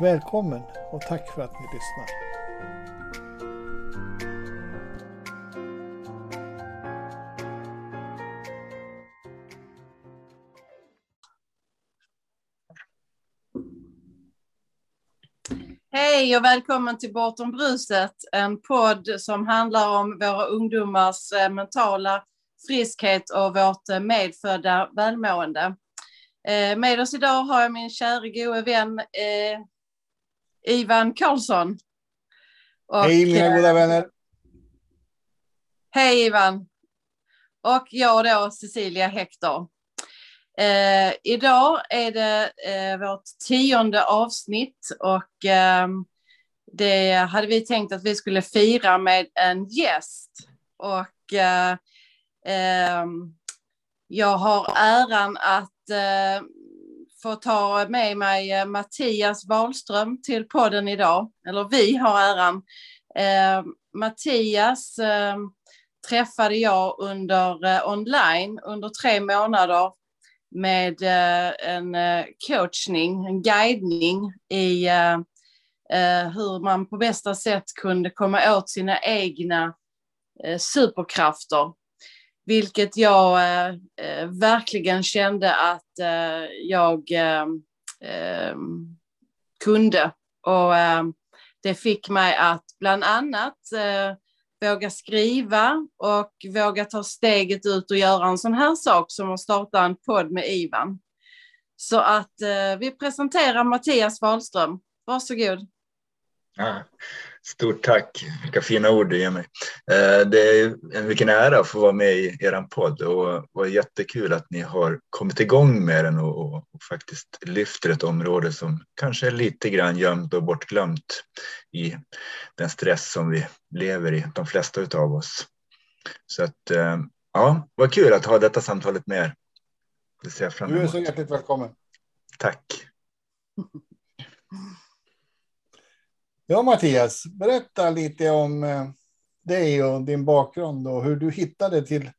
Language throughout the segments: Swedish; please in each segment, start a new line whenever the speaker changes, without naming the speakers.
Välkommen och tack för att ni lyssnar.
Hej och välkommen till Bortom bruset, en podd som handlar om våra ungdomars eh, mentala friskhet och vårt eh, medfödda välmående. Eh, med oss idag har jag min kära gode vän Ivan Karlsson.
Och, hej mina goda vänner.
Hej Ivan. Och jag då Cecilia Hector. Eh, idag är det eh, vårt tionde avsnitt och eh, det hade vi tänkt att vi skulle fira med en gäst. Och eh, ehm, jag har äran att eh, få ta med mig eh, Mattias Wahlström till podden idag. Eller vi har äran. Eh, Mattias eh, träffade jag under online under tre månader med en coachning, en guidning i hur man på bästa sätt kunde komma åt sina egna superkrafter. Vilket jag eh, eh, verkligen kände att eh, jag kunde. Och det fick mig att bland annat våga skriva och våga ta steget ut och göra en sån här sak som att starta en podd med Ivan. Så att eh, vi presenterar Mattias Wahlström. Varsågod.
Ja, stort tack, vilka fina ord du ger mig. Eh, det är en vilken ära att få vara med i er podd och var jättekul att ni har kommit igång med den och, och, och, faktiskt lyfter ett område som kanske är lite grann gömt och bortglömt i den stress som vi lever i, de flesta av oss. Så att eh, ja, vad kul att ha detta samtalet med er.
Det ser jag fram emot. Du är så hjärtligt välkommen.
Tack.
Ja, Mattias, berätta lite om eh, dig och din bakgrund och hur du hittade till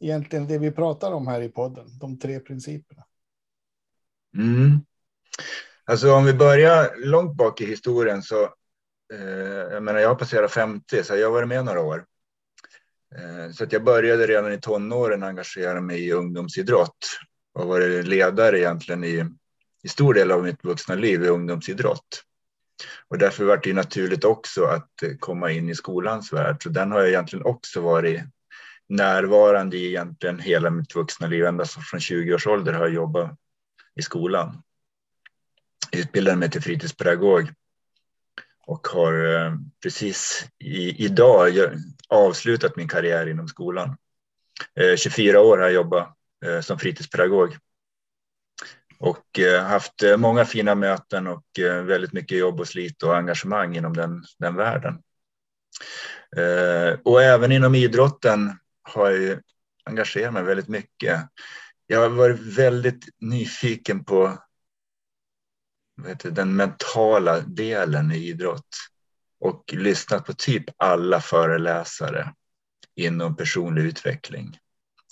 egentligen det vi pratar om här i podden, de tre principerna.
Mm. Alltså om vi börjar långt bak i historien så, eh, jag menar jag har passerat 50 så jag har varit med några år. Eh, så att jag började redan i tonåren engagera mig i ungdomsidrott och varit ledare egentligen i, i stor del av mitt vuxna liv i ungdomsidrott. Och därför var det naturligt också att eh, komma in i skolans värld. Så den har jag egentligen också varit närvarande i egentligen hela mitt vuxna liv. Ända från 20 års ålder har jag jobbat i skolan. Jag utbildade mig till fritidspedagog och har eh, precis i, idag avslutat min karriär inom skolan. Eh, 24 år har jag jobbat som fritidspedagog och eh, haft eh, många fina möten och eh, väldigt mycket jobb och slit och engagemang inom den, den världen. Och även inom idrotten har jag engagerat mig väldigt mycket. Jag har varit väldigt nyfiken på du, den mentala delen i idrott och lyssnat på typ alla föreläsare inom personlig utveckling.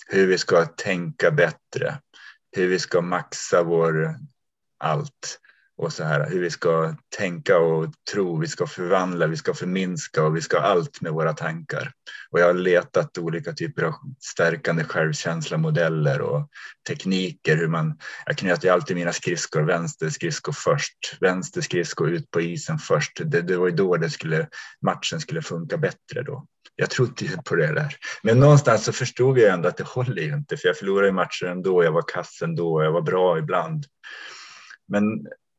Hur vi ska tänka bättre, hur vi ska maxa vår eh, allt och så här hur vi ska tänka och tro. Vi ska förvandla, vi ska förminska och vi ska allt med våra tankar. Och jag har letat olika typer av stärkande självkänsla modeller och tekniker. Hur man, jag knöt alltid mina skridskor, vänster skridsko först, vänster skridsko ut på isen först. Det, det var ju då det skulle, matchen skulle funka bättre då jag trodde ju på det där. Men någonstans så förstod jag ändå att det håller ju inte, för jag förlorade i matcher ändå. Jag var kass ändå, jag var bra ibland. Men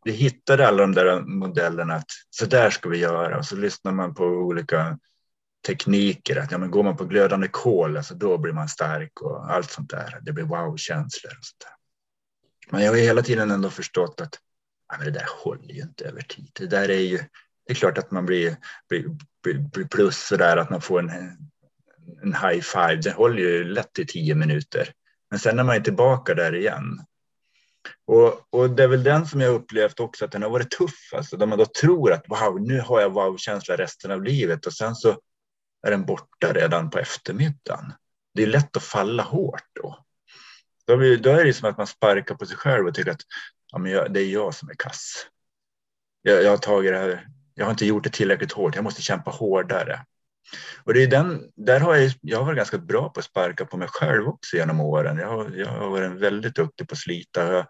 vi hittade alla de där modellerna att så där ska vi göra. Och så lyssnar man på olika tekniker. Att ja, men går man på glödande kol, alltså då blir man stark och allt sånt där. Det blir wow-känslor och sånt där. Men jag har hela tiden ändå förstått att ja, men det där håller ju inte över tid. Det där är ju, det är klart att man blir, blir, blir, blir plus sådär att man får en, en high five. Det håller ju lätt i tio minuter. Men sen när man är tillbaka där igen. Och, och det är väl den som jag upplevt också att den har varit tuff. Alltså, där man då tror att wow, nu har jag wow-känsla resten av livet och sen så är den borta redan på eftermiddagen. Det är lätt att falla hårt då. Då, är det som att man sparkar på sig själv och tycker att ja, men jag, det är jag som är kass. Jag, jag, har tagit det här, jag har inte gjort det tillräckligt hårt, jag måste kämpa hårdare. Och det är den, där har jag, jag har varit ganska bra på att sparka på mig själv också genom åren. Jag har, jag har varit väldigt duktig på att slita. Jag har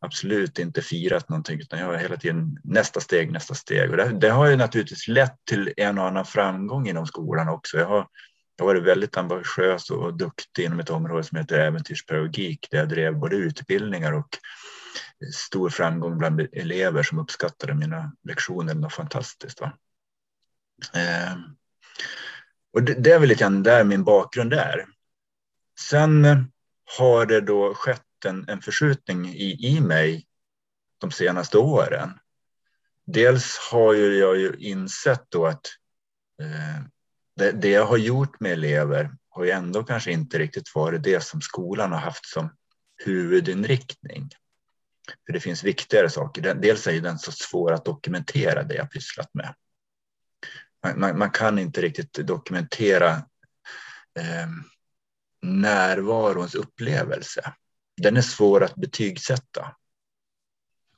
absolut inte firat någonting utan jag har hela tiden nästa steg, nästa steg. Och det, det har ju naturligtvis lett till en och annan framgång inom skolan också. Jag har, jag har varit väldigt ambitiös och duktig inom ett område som heter äventyrspedagogik där jag drev både utbildningar och stor framgång bland elever som uppskattade mina lektioner. Det var fantastiskt. Va? Eh, och det, det, är väl lite grann där min bakgrund är. Sen eh, har det då skett en, en förskjutning i, i mig de senaste åren. Dels har ju jag ju insett då att eh, det, det, jag har gjort med elever har ju ändå kanske inte riktigt varit det som skolan har haft som huvudinriktning. För det finns viktigare saker. Dels är den så svår att dokumentera det jag pysslat med. Man, man kan inte riktigt dokumentera eh, närvarons upplevelse. Den är svår att betygsätta.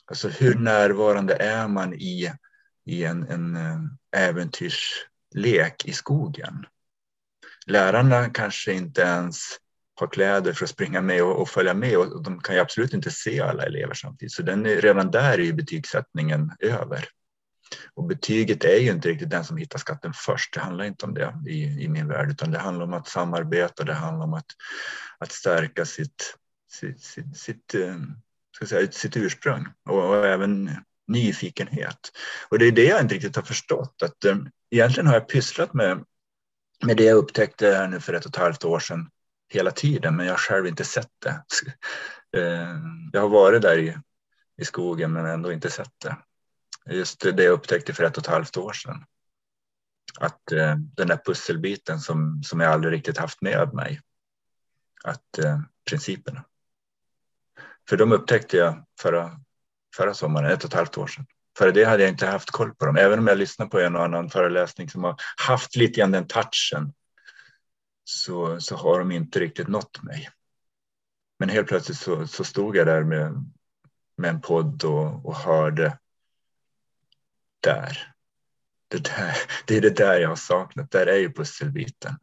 Alltså hur närvarande är man i, i en, en eh, äventyrslek i skogen? Lärarna kanske inte ens har kläder för att springa med och, och, följa med och de kan ju absolut inte se alla elever samtidigt. Så den är, redan där är ju betygssättningen över. Och betyget är ju inte riktigt den som hittar skatten först. Det handlar inte om det i, i min värld, utan det handlar om att samarbeta. Det handlar om att, att stärka sitt, sitt, sitt, sitt, eh, ska säga, sitt ursprung och, och, även nyfikenhet. Och det är det jag inte riktigt har förstått. Att, äm, egentligen har jag pysslat med, med det jag upptäckte här nu för ett och ett halvt år sedan hela tiden, men jag har själv inte sett det. Eh, jag har varit där i, i skogen men ändå inte sett det. Just det jag upptäckte för ett och ett halvt år sedan. Att eh, den där pusselbiten som, som jag aldrig riktigt haft med mig. Att eh, principerna. För de upptäckte jag förra, förra sommaren, ett och ett halvt år sedan. Före det hade jag inte haft koll på dem, även om jag lyssnat på en och annan föreläsning som har haft lite grann den touchen så, så har de inte riktigt nått mig. Men helt plötsligt så, så stod jag där med, med en podd och, och hörde där. Det, där. det är det där jag har saknat. Där är ju pusselbiten.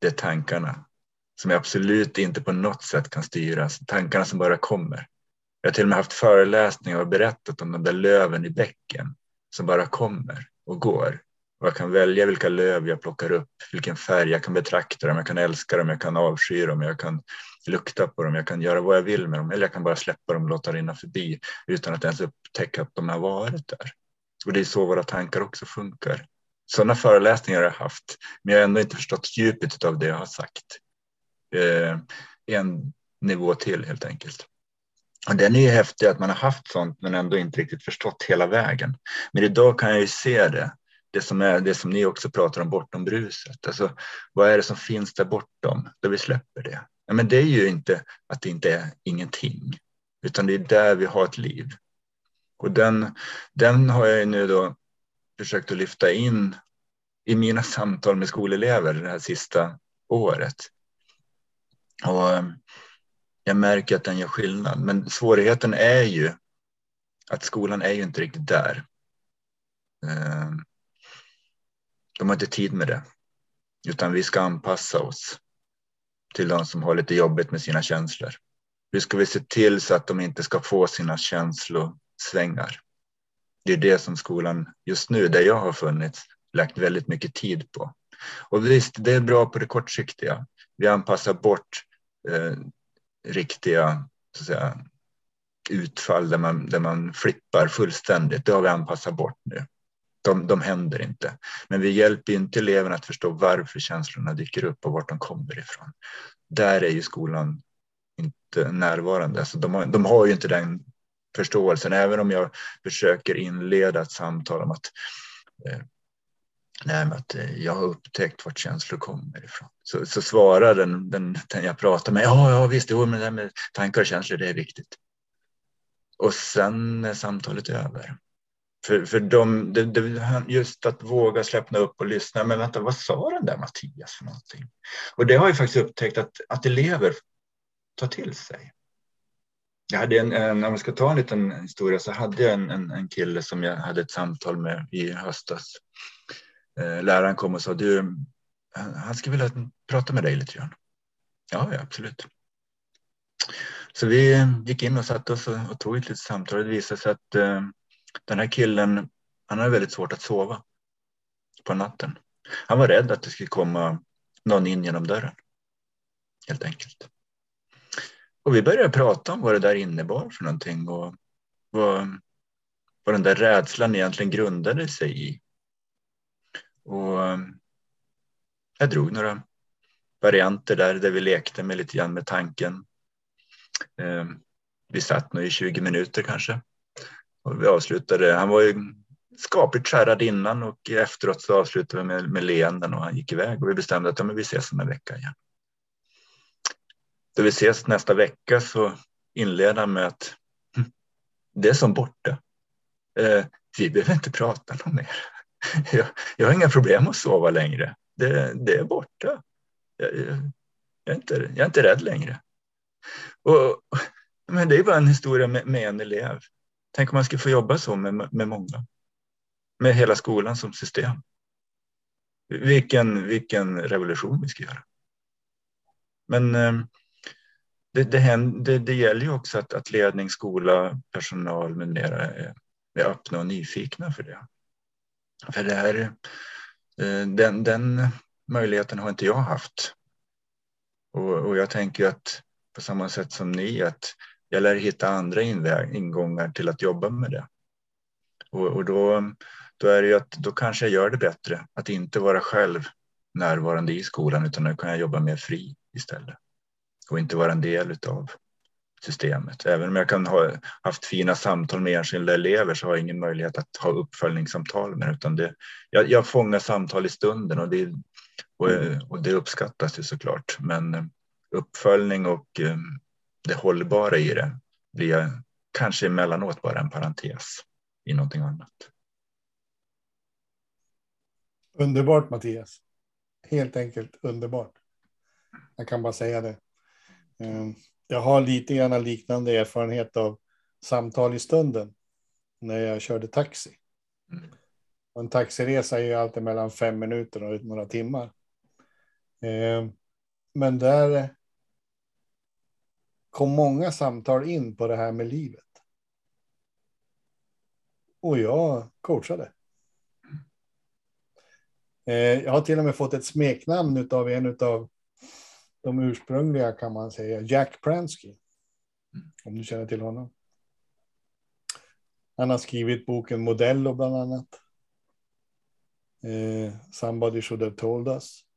Det är tankarna som jag absolut inte på något sätt kan styras. Tankarna som bara kommer. Jag har till och med haft föreläsningar och berättat om de där löven i bäcken som bara kommer och går. Och jag kan välja vilka löv jag plockar upp, vilken färg jag kan betrakta dem, jag kan älska dem, jag kan avsky dem, jag kan lukta på dem, jag kan göra vad jag vill med dem eller jag kan bara släppa dem och låta rinna förbi utan att ens upptäcka att de har varit där. Och det är så våra tankar också funkar. Sådana föreläsningar har jag haft, men jag har ändå inte förstått djupet av det jag har sagt. Eh, en nivå till helt enkelt. Och den är ju häftig att man har haft sånt men ändå inte riktigt förstått hela vägen. Men idag kan jag ju se det det som, är, det som ni också pratar om bortom bruset. Alltså, vad är det som finns där bortom, då vi släpper det? Ja, men det är ju inte att det inte är ingenting, utan det är där vi har ett liv. Och den, den har jag nu då försökt att lyfta in i mina samtal med skolelever det här sista året. Och eh, jag märker att den gör skillnad, men svårigheten är ju att skolan är ju inte riktigt där. Eh, de har inte tid med det. Utan vi ska anpassa oss till de som har lite jobbigt med sina känslor. Hur ska vi se till så att de inte ska få sina känslosvängar? Det är det som skolan just nu, där jag har funnits, lagt väldigt mycket tid på. Och visst, det är bra på det kortsiktiga. Vi anpassar bort eh, riktiga så att säga, utfall där man, där man flippar fullständigt. Det har vi anpassat bort nu de, de händer inte. Men vi hjälper inte eleverna att förstå varför känslorna dyker upp och vart de kommer ifrån. Där är ju skolan inte närvarande. Alltså de, har, de har ju inte den förståelsen, även om jag försöker inleda ett samtal om att, eh, nej, att eh, jag har upptäckt vart känslor kommer ifrån. Så, så svarar den, den, den jag pratar med, ja, ja visst, jo, men det här med tankar och känslor, det är viktigt. Och sen är samtalet över. För, för de, de, de, just att våga släppna upp och lyssna. Men vänta, vad sa den där Mattias för någonting? Och det har jag faktiskt upptäckt att, att elever tar till sig. Jag hade en, en, om jag ska ta en liten historia, så hade jag en, en, en kille som jag hade ett samtal med i höstas. Eh, läraren kom och sa, du, han skulle vilja prata med dig lite grann. Ja, ja absolut. Så vi gick in och satte oss och, och tog ett litet samtal. Det visade sig att eh, den här killen, han hade väldigt svårt att sova på natten. Han var rädd att det skulle komma någon in genom dörren. Helt enkelt. Och vi började prata om vad det där innebar för någonting och vad, vad den där rädslan egentligen grundade sig i. Och um, jag drog några varianter där, där vi lekte med lite grann med tanken. Um, vi satt nog i 20 minuter kanske. Och vi avslutade, han var ju skapligt skärrad innan och efteråt så avslutade vi med, med leenden och han gick iväg och vi bestämde att ja, men vi ses om en vecka igen. Då vi ses nästa vecka så inleder han med att hm, det är som borta. Eh, vi behöver inte prata någon mer. Jag, jag, har inga problem att sova längre. Det, det är borta. Jag, jag, jag, är inte, jag är inte rädd längre. Och, men det är bara en historia med, med en elev. Tänk om man skulle få jobba så med, med många. Med hela skolan som system. Vilken, vilken revolution vi ska göra. Men eh, det, det, händer, det gäller ju också att, att ledning, skola, personal med mera är, är öppna och nyfikna för det. För det här, eh, den, den möjligheten har inte jag haft. Och, och jag tänker att på samma sätt som ni, att jag lär hitta andra ingångar till att jobba med det. Och, och då, då är det ju att då kanske jag gör det bättre att inte vara själv närvarande i skolan utan nu kan jag jobba mer fri istället och inte vara en del av systemet. Även om jag kan ha haft fina samtal med enskilda elever så har jag ingen möjlighet att ha uppföljningssamtal med utan det, jag, jag fångar samtal i stunden och det, och, och det uppskattas ju såklart. Men uppföljning och eh, det hållbara i det blir kanske emellanåt bara en parentes i någonting annat.
Underbart Mattias. Helt enkelt underbart. Jag kan bara säga det. Ehm, jag har lite grann liknande erfarenhet av samtal i stunden när jag körde taxi. Mm. En taxiresa är ju alltid mellan fem minuter och några timmar. Ehm, men där kom många samtal in på det här med livet. Och jag coachade. Eh, jag har till och med fått ett smeknamn av en av de ursprungliga kan man säga, Jack Pransky. Om du känner till honom. Han har skrivit boken Modello bland annat. Eh, Somebody should have told us.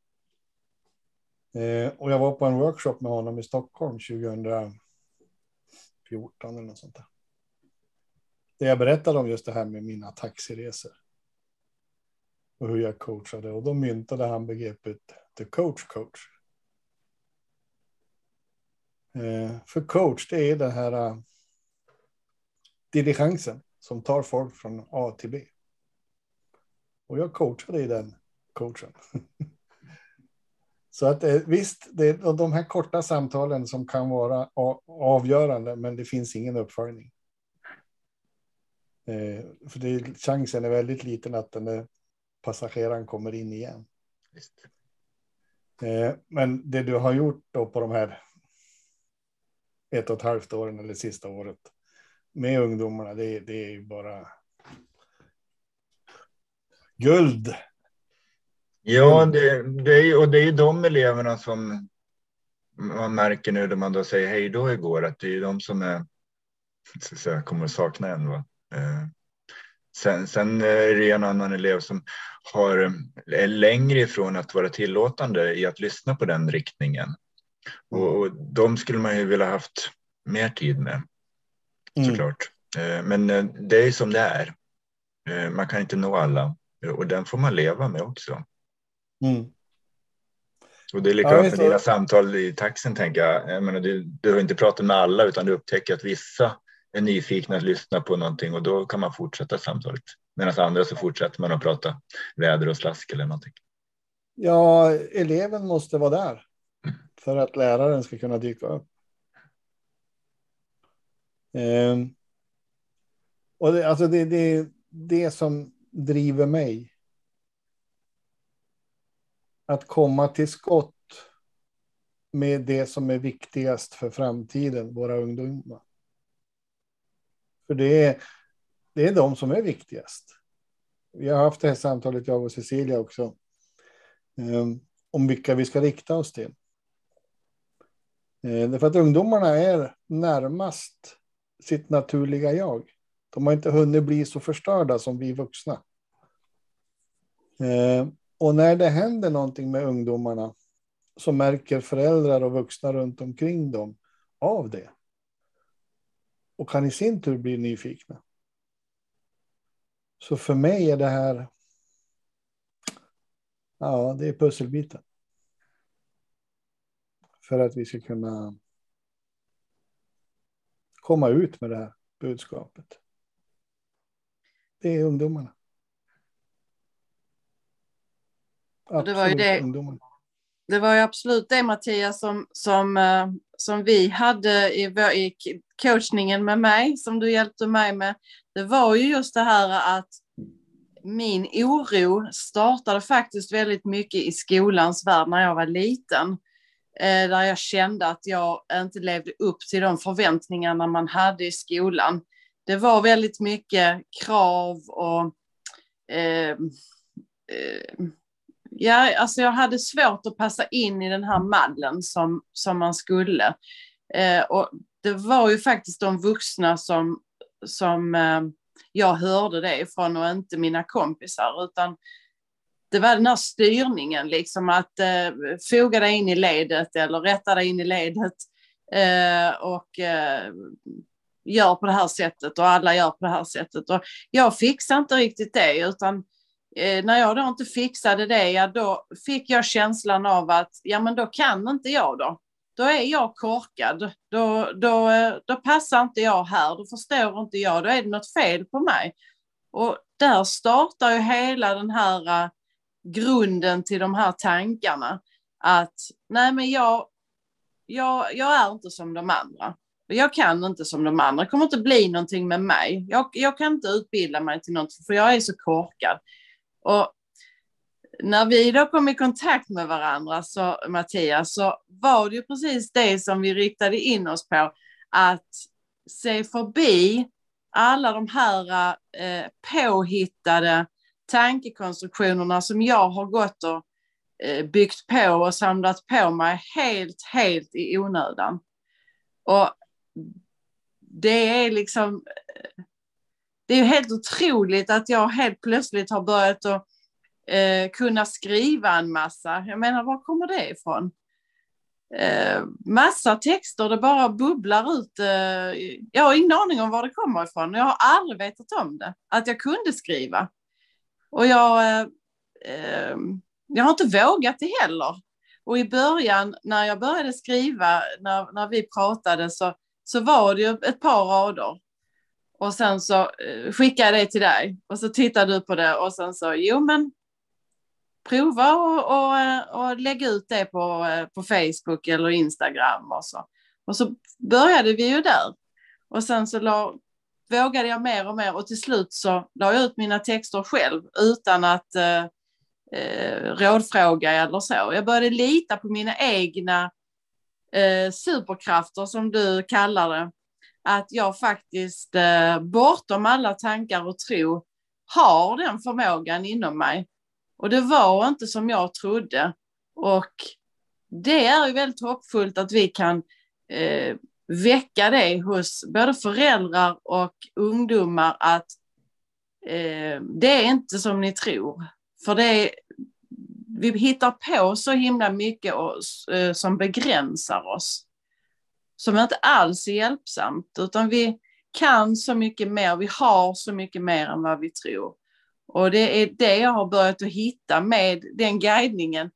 Eh, och jag var på en workshop med honom i Stockholm 2014 eller något sånt där. Där jag berättade om just det här med mina taxiresor. Och hur jag coachade. Och då myntade han begreppet the coach coach. Eh, för coach, det är den här uh, diligensen som tar folk från A till B. Och jag coachade i den coachen. Så att eh, visst, det är de här korta samtalen som kan vara avgörande, men det finns ingen uppföljning. Eh, för det, chansen är väldigt liten att den där passageraren kommer in igen. Eh, men det du har gjort då på de här ett och ett halvt åren eller sista året med ungdomarna, det, det är ju bara guld.
Ja, det, det är, och det är de eleverna som man märker nu när man då säger hej då igår, att det är de som är, så att säga, kommer att sakna en. Va? Eh, sen, sen är det en annan elev som har, är längre ifrån att vara tillåtande i att lyssna på den riktningen. Och, och de skulle man ju vilja haft mer tid med, mm. såklart. Eh, men eh, det är som det är. Man kan inte nå alla och den får man leva med också. Mm. Och det är likadant ja, med dina samtal i taxin tänker jag. jag menar, du, du har inte pratat med alla utan du upptäcker att vissa är nyfikna att lyssna på någonting och då kan man fortsätta samtalet. Medan andra så fortsätter man att prata väder och slask eller någonting.
Ja, eleven måste vara där för att läraren ska kunna dyka upp. Eh, och det, alltså det, det, det som driver mig. Att komma till skott med det som är viktigast för framtiden, våra ungdomar. För det är, det är de som är viktigast. Vi har haft det här samtalet, jag och Cecilia också, ehm, om vilka vi ska rikta oss till. Uh, därför att ungdomarna är närmast sitt naturliga jag. De har inte hunnit bli så förstörda som vi vuxna. Ehm, och när det händer någonting med ungdomarna så märker föräldrar och vuxna runt omkring dem av det. Och kan i sin tur bli nyfikna. Så för mig är det här. Ja, det är pusselbiten. För att vi ska kunna. Komma ut med det här budskapet. Det är ungdomarna.
Absolut det var ju det. Det var ju absolut det Mattias som, som, eh, som vi hade i, i coachningen med mig, som du hjälpte mig med. Det var ju just det här att min oro startade faktiskt väldigt mycket i skolans värld när jag var liten. Eh, där jag kände att jag inte levde upp till de förväntningarna man hade i skolan. Det var väldigt mycket krav och eh, eh, ja, alltså jag hade svårt att passa in i den här mallen som, som man skulle. Eh, och det var ju faktiskt de vuxna som, som eh, jag hörde det ifrån och inte mina kompisar, utan det var den här styrningen, liksom att eh, foga dig in i ledet eller rätta dig in i ledet eh, och eh, gör på det här sättet och alla gör på det här sättet. Och jag fixade inte riktigt det, utan eh, när jag då inte fixade det, ja, då fick jag känslan av att ja, men då kan inte jag då. Då är jag korkad. Då, då, eh, då passar inte jag här. Då förstår inte jag. Då är det något fel på mig. Och där startar ju hela den här uh, grunden till de här tankarna. Att nej, men jag, jag, jag är inte som de andra. Jag kan inte som de andra. Det kommer inte bli någonting med mig. Jag, jag kan inte utbilda mig till något för jag är så korkad. Och när vi då kom i kontakt med varandra, så, Mattias, så var det ju precis det som vi riktade in oss på. Att se förbi alla de här eh, påhittade tankekonstruktionerna som jag har gått och eh, byggt på och samlat på mig helt, helt i onödan. Och det är liksom... Eh, det är ju helt otroligt att jag helt plötsligt har börjat att eh, kunna skriva en massa. Jag menar, var kommer det ifrån? Eh, massa texter, det bara bubblar ut. Eh, jag har ingen aning om var det kommer ifrån. Jag har aldrig vetat om det, att jag kunde skriva. Och jag, eh, eh jag har inte vågat det heller. Och i början när jag började skriva, när, när vi pratade, så, så var det ju ett par rader. Och sen så eh, skickar skickade jag det till dig och så tittade du på det och sen så, jo men prova och, och, eh, och lägga ut det på, eh, på Facebook eller Instagram och så. Och så började vi ju där. Och sen så la, vågade jag mer och mer och till slut så la jag ut mina texter själv utan att eh, eh, rådfråga eller så. Jag började lita på mina egna eh, superkrafter som du kallar det. Att jag faktiskt eh, bortom alla tankar och tro har den förmågan inom mig och det var inte som jag trodde. Och det är ju väldigt hoppfullt att vi kan eh, väcka det hos både föräldrar och ungdomar att eh, det är inte som ni tror. För det är, vi hittar på så himla mycket och, eh, som begränsar oss. Som inte alls är hjälpsamt, utan vi, kan så mycket mer, vi har så mycket mer än vad vi tror. Och det är det jag har börjat att hitta med den guidningen,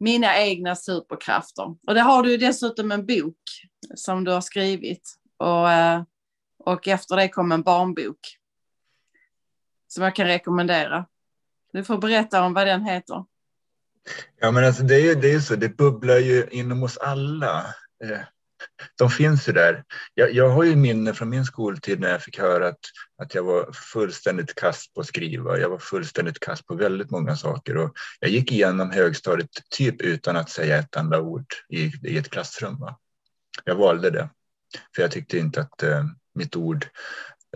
mina egna superkrafter. Och det har du dessutom en bok som du har skrivit. Och, eh, och efter det kom en barnbok som jag kan rekommendera. Du får berätta om vad den heter.
Ja, men alltså det är ju det är så, det bubblar ju inom oss alla. Eh, de finns ju där. Jag, jag har ju minne från min skoltid när jag fick höra att, att jag var fullständigt kast på att skriva. Jag var fullständigt kast på väldigt många saker och jag gick igenom högstadiet typ utan att säga ett enda ord i, i ett klassrum. Va? Jag valde det, för jag tyckte inte att eh, mitt ord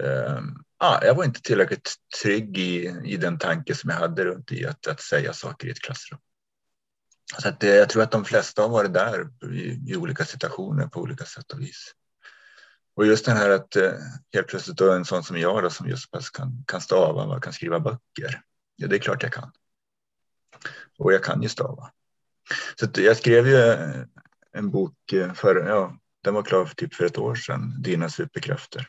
eh, ah, jag var inte tillräckligt trygg i, i den tanke som jag hade runt i att, att säga saker i ett klassrum. Så att, eh, jag tror att de flesta har varit där i, i, olika situationer på olika sätt och vis. Och just den här att eh, helt plötsligt då en sån som jag då, som just kan, kan stava och kan skriva böcker. Ja, det är klart jag kan. Och jag kan ju stava. Så jag skrev ju eh, en bok eh, för, ja, den var klar för typ för ett år sedan, Dina superkrafter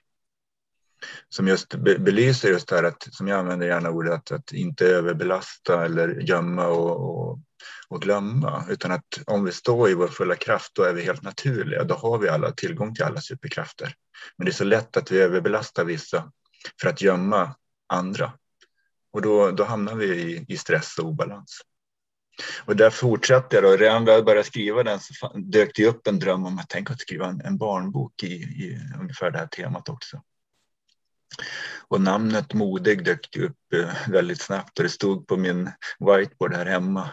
som just belyser just det här att, som jag använder gärna ordet, att, att inte överbelasta eller gömma och, och, och, glömma. Utan att om vi står i vår fulla kraft, då är vi helt naturliga. Då har vi alla tillgång till alla superkrafter. Men det är så lätt att vi överbelastar vissa för att gömma andra. Och då, då hamnar vi i, i stress och obalans. Och där fortsatte jag då. Redan när jag började skriva den så dök det upp en dröm om att tänka att skriva en, en barnbok i, i ungefär det här temat också. Och namnet Modig dök upp eh, väldigt snabbt och det stod på min whiteboard här hemma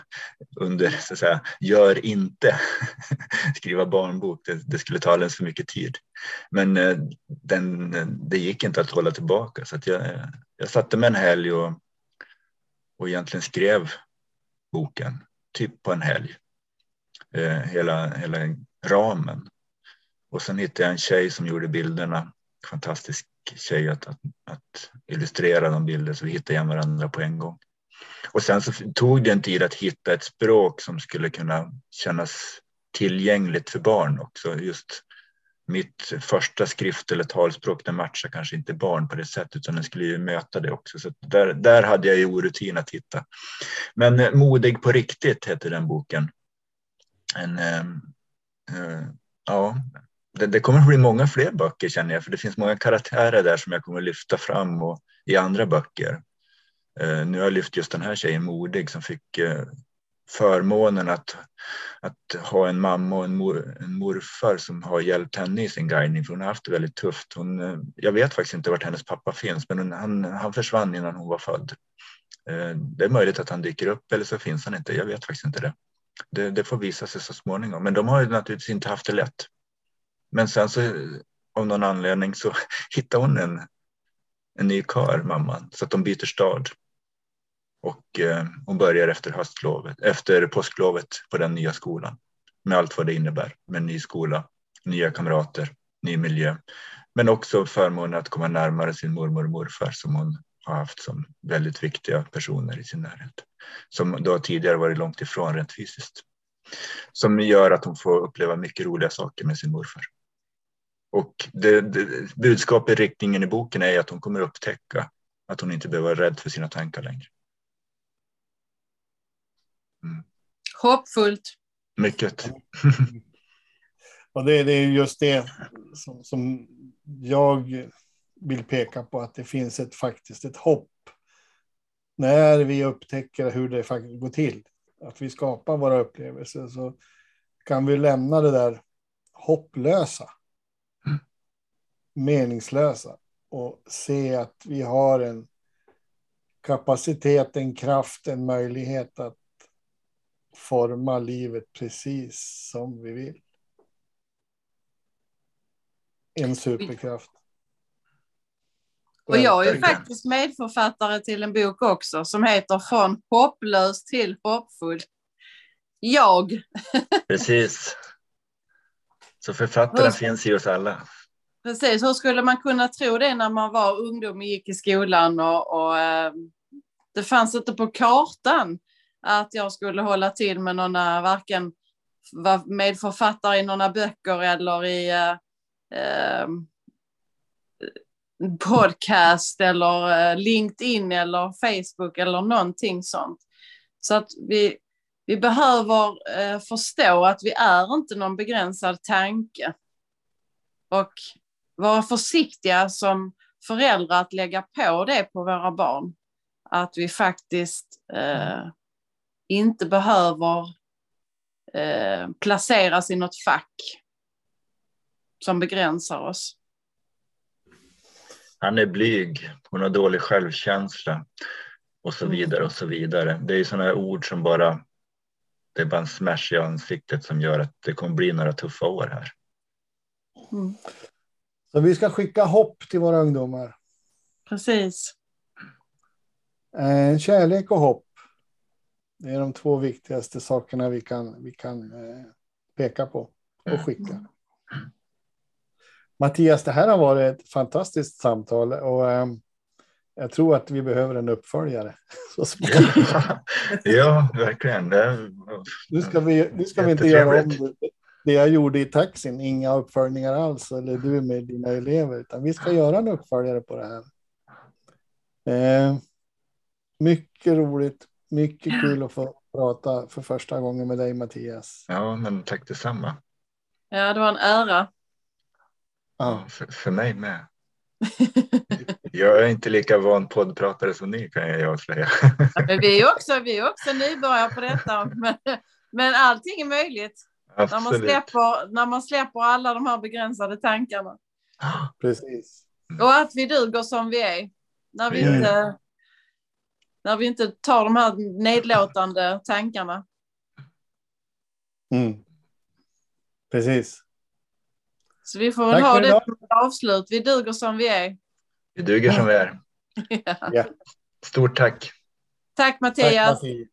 under så att säga, gör inte skriva barnbok. Det, det skulle ta alldeles för mycket tid. Men eh, den, eh, det gick inte att hålla tillbaka så att jag, jag satte mig en helg och, och egentligen skrev boken, typ på en helg. Eh, hela, hela ramen. Och sen hittade jag en tjej som gjorde bilderna. Fantastisk tjej att, att, att, illustrera de bilder så vi hittade igen varandra på en gång. Och sen så tog det en tid att hitta ett språk som skulle kunna kännas tillgängligt för barn också. Just mitt första skrift eller talspråk, det matchar kanske inte barn på det sättet, utan den skulle ju möta det också. Så där, där hade jag ju orutin att hitta. Men eh, Modig på riktigt heter den boken. En, eh, eh, ja, det, det kommer att bli många fler böcker känner jag, för det finns många karaktärer där som jag kommer att lyfta fram och, i andra böcker. Eh, nu har jag lyft just den här tjejen Modig som fick eh, förmånen att, att ha en mamma och en, mor, en morfar som har hjälpt henne i sin guidning, för hon har haft det väldigt tufft. Hon, eh, jag vet faktiskt inte vart hennes pappa finns, men hon, han, han försvann innan hon var född. Eh, det är möjligt att han dyker upp eller så finns han inte. Jag vet faktiskt inte det. Det, det får visa sig så småningom. Men de har ju naturligtvis inte haft det lätt. Men sen så av någon anledning så hittar hon en, en ny kar, mamman, så att de byter stad. Och eh, hon börjar efter höstlovet, efter påsklovet på den nya skolan. Med allt vad det innebär, med ny skola, nya kamrater, ny miljö. Men också förmånen att komma närmare sin mormor och morfar som hon har haft som väldigt viktiga personer i sin närhet. Som då tidigare varit långt ifrån rent fysiskt. Som gör att hon får uppleva mycket roliga saker med sin morfar. Och det, det, budskapet, riktningen i boken är att hon kommer upptäcka att hon inte behöver vara rädd för sina tankar längre.
Mm. Hoppfullt.
Mycket.
och det, det, är just det som, som, jag vill peka på, att det finns ett, faktiskt ett hopp. När vi upptäcker hur det faktiskt går till, att vi skapar våra upplevelser, så kan vi lämna det där hopplösa meningslösa och se att vi har en kapacitet, en kraft, en möjlighet att forma livet precis som vi vill. En superkraft.
Och jag är ju faktiskt medförfattare till en bok också som heter Från hopplös till hoppfull. Jag.
Precis. Så författaren finns i oss alla.
Precis, hur skulle man kunna tro det när man var ungdom och gick i skolan och, och eh, det fanns inte på kartan att jag skulle hålla till med några, eh, varken vara medförfattare i några böcker eller i, eh, ehm, podcast eller eh, LinkedIn eller Facebook eller någonting sånt. Så att vi, vi behöver eh, förstå att vi är inte någon begränsad tanke. Och vara försiktiga som föräldrar att lägga på det på våra barn. Att vi faktiskt eh, inte behöver eh, placeras i något fack som begränsar oss.
Han är blyg, hon har dålig självkänsla och så
Mm.
vidare och så vidare. Det är sådana ord som bara, det är bara en smash i ansiktet som gör att det kommer bli några tuffa år här.
Mm.
Så vi ska skicka hopp till våra ungdomar.
Precis.
Eh, kärlek och hopp. Det är de två viktigaste sakerna vi kan, vi kan eh, peka på och skicka. Mattias, det här har varit ett fantastiskt samtal och eh, jag tror att vi behöver en uppföljare.
Ja, verkligen.
Nu ska vi, nu ska vi inte göra om det, det jag gjorde i taxin, inga uppföljningar alls, eller du med dina elever, utan vi ska göra en uppföljare på det här. Eh, mycket roligt, mycket kul att få prata för första gången med dig Mattias.
ja, men tack detsamma.
Ja, det var en ära.
Ja,
För, för mig med. Jag är inte lika van poddpratare som ni kan jag avslöja.
Men vi är också, vi är också nybörjare på detta. Men, men allting är möjligt när man, släpper, när man släpper alla de här begränsade tankarna.
precis.
Och att vi duger som vi är. När vi,
Mm.
inte, när vi inte tar de här nedlåtande tankarna.
Mm. Precis.
Så vi får väl
Tack
ha det som ett avslut. Vi duger som vi är.
Vi duger som vi är.
Ja.
Ja.
Stort tack.
Tack
Tack
Mattias.
Mattias.